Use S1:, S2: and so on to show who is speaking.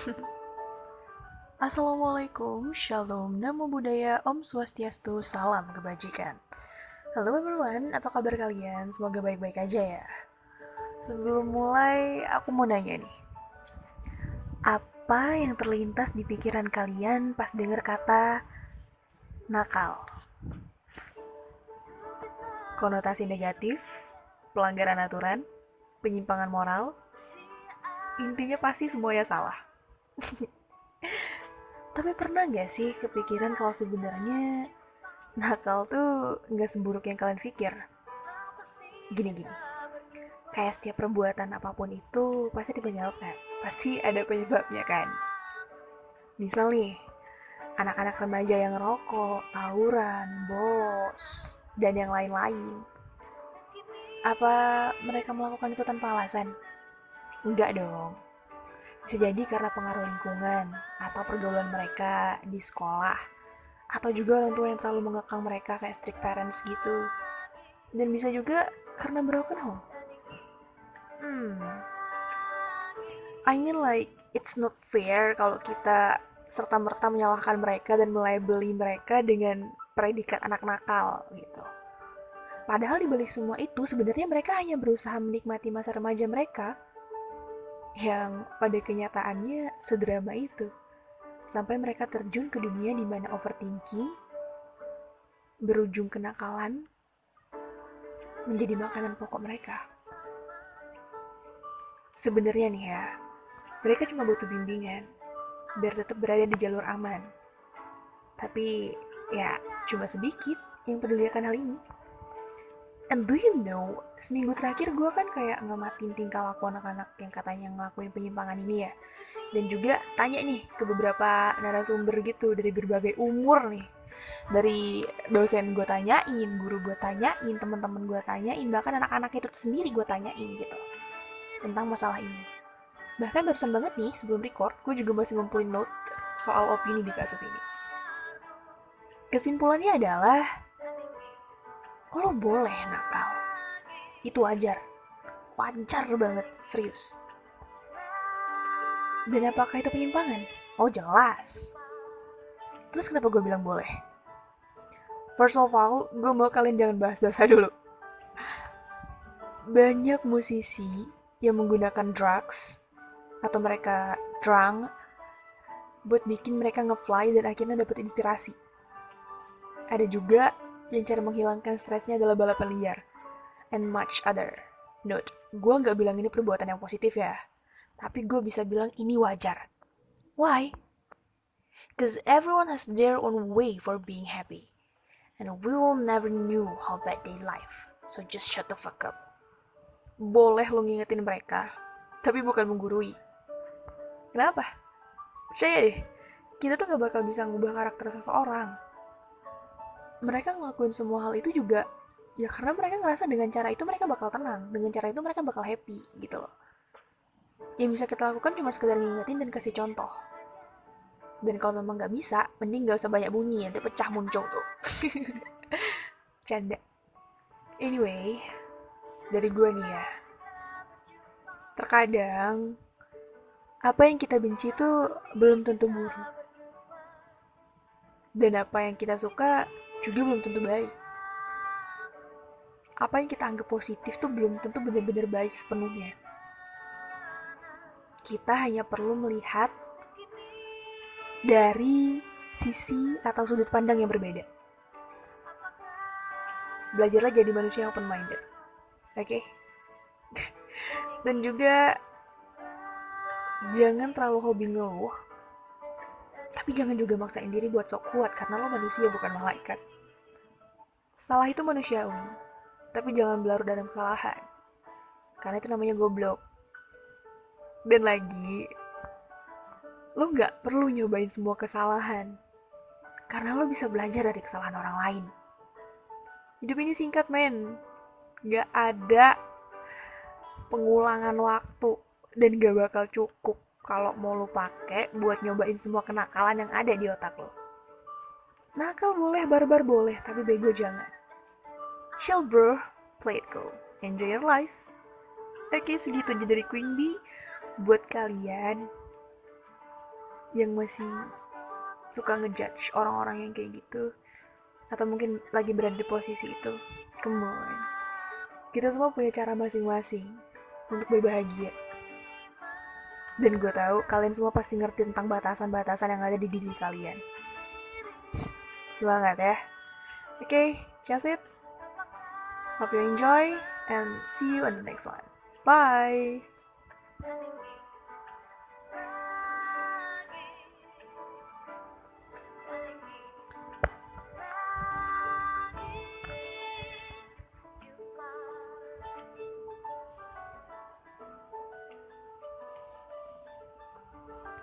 S1: Assalamualaikum, Shalom, Namo Buddhaya, Om Swastiastu, Salam Kebajikan. Halo everyone, apa kabar kalian? Semoga baik-baik aja ya. Sebelum mulai, aku mau nanya nih. Apa yang terlintas di pikiran kalian pas dengar kata nakal? Konotasi negatif, pelanggaran aturan, penyimpangan moral, intinya pasti semuanya salah. Tapi pernah gak sih kepikiran kalau sebenarnya nakal tuh nggak seburuk yang kalian pikir? Gini-gini, kayak setiap perbuatan apa pun itu pasti dipenyebabkan, pasti ada penyebabnya kan. Misal nih, anak-anak remaja yang rokok, tawuran, bolos, dan yang lain-lain. Apa mereka melakukan itu tanpa alasan? Enggak dong bisa jadi karena pengaruh lingkungan atau pergaulan mereka di sekolah atau juga orang tua yang terlalu mengekang mereka kayak strict parents gitu. Dan bisa juga karena broken home. Hmm. I mean like it's not fair kalau kita serta-merta menyalahkan mereka dan melabeli mereka dengan predikat anak nakal gitu. Padahal di balik semua itu sebenarnya mereka hanya berusaha menikmati masa remaja mereka yang pada kenyataannya sederama itu. Sampai mereka terjun ke dunia di mana overthinking berujung kenakalan menjadi makanan pokok mereka. Sebenarnya nih ya, mereka cuma butuh bimbingan biar tetap berada di jalur aman. Tapi ya cuma sedikit yang peduli akan hal ini. And do you know, seminggu terakhir gue kan kayak ngematin tingkah laku anak-anak yang katanya ngelakuin penyimpangan ini ya. Dan juga tanya nih ke beberapa narasumber gitu dari berbagai umur nih. Dari dosen gue tanyain, guru gue tanyain, teman-teman gue tanyain, bahkan anak-anak itu sendiri gue tanyain gitu. Tentang masalah ini. Bahkan barusan banget nih, sebelum record, gue juga masih ngumpulin note soal opini di kasus ini. Kesimpulannya adalah, lo boleh nakal. Itu wajar. Wajar banget, serius. Dan apakah itu penyimpangan? Oh jelas. Terus kenapa gue bilang boleh? First of all, gue mau kalian jangan bahas dosa dulu. Banyak musisi yang menggunakan drugs atau mereka drunk buat bikin mereka ngefly dan akhirnya dapet inspirasi. Ada juga yang cara menghilangkan stresnya adalah balapan liar, and much other. Note, gue nggak bilang ini perbuatan yang positif ya, tapi gue bisa bilang ini wajar. Why? Because everyone has their own way for being happy, and we will never knew how bad they life. So just shut the fuck up. Boleh lo ngingetin mereka, tapi bukan menggurui. Kenapa? Percaya deh, kita tuh gak bakal bisa ngubah karakter seseorang mereka ngelakuin semua hal itu juga ya karena mereka ngerasa dengan cara itu mereka bakal tenang dengan cara itu mereka bakal happy gitu loh. Yang bisa kita lakukan cuma sekedar ngingetin dan kasih contoh. Dan kalau memang nggak bisa mending nggak usah banyak bunyi nanti pecah muncul tuh. Canda. Anyway dari gue nih ya. Terkadang apa yang kita benci itu belum tentu buruk dan apa yang kita suka juga belum tentu baik. Apa yang kita anggap positif tuh belum tentu benar-benar baik sepenuhnya. Kita hanya perlu melihat dari sisi atau sudut pandang yang berbeda. Belajarlah jadi manusia yang open-minded. Oke? Okay? Dan juga jangan terlalu hobi ngeluh tapi jangan juga maksain diri buat sok kuat karena lo manusia bukan malaikat. Salah itu manusiawi, tapi jangan berlarut dalam kesalahan. Karena itu namanya goblok. Dan lagi, lo nggak perlu nyobain semua kesalahan. Karena lo bisa belajar dari kesalahan orang lain. Hidup ini singkat, men. Gak ada pengulangan waktu dan gak bakal cukup kalau mau lo pakai buat nyobain semua kenakalan yang ada di otak lo. Nakal boleh, barbar boleh, tapi bego jangan. Chill bro, play it cool. Enjoy your life. Oke, segitu aja dari Queen Bee. Buat kalian yang masih suka ngejudge orang-orang yang kayak gitu atau mungkin lagi berada di posisi itu come on kita semua punya cara masing-masing untuk berbahagia dan gue tahu kalian semua pasti ngerti tentang batasan-batasan yang ada di diri kalian semangat ya. Oke okay, just it. Hope you enjoy and see you on the next one. Bye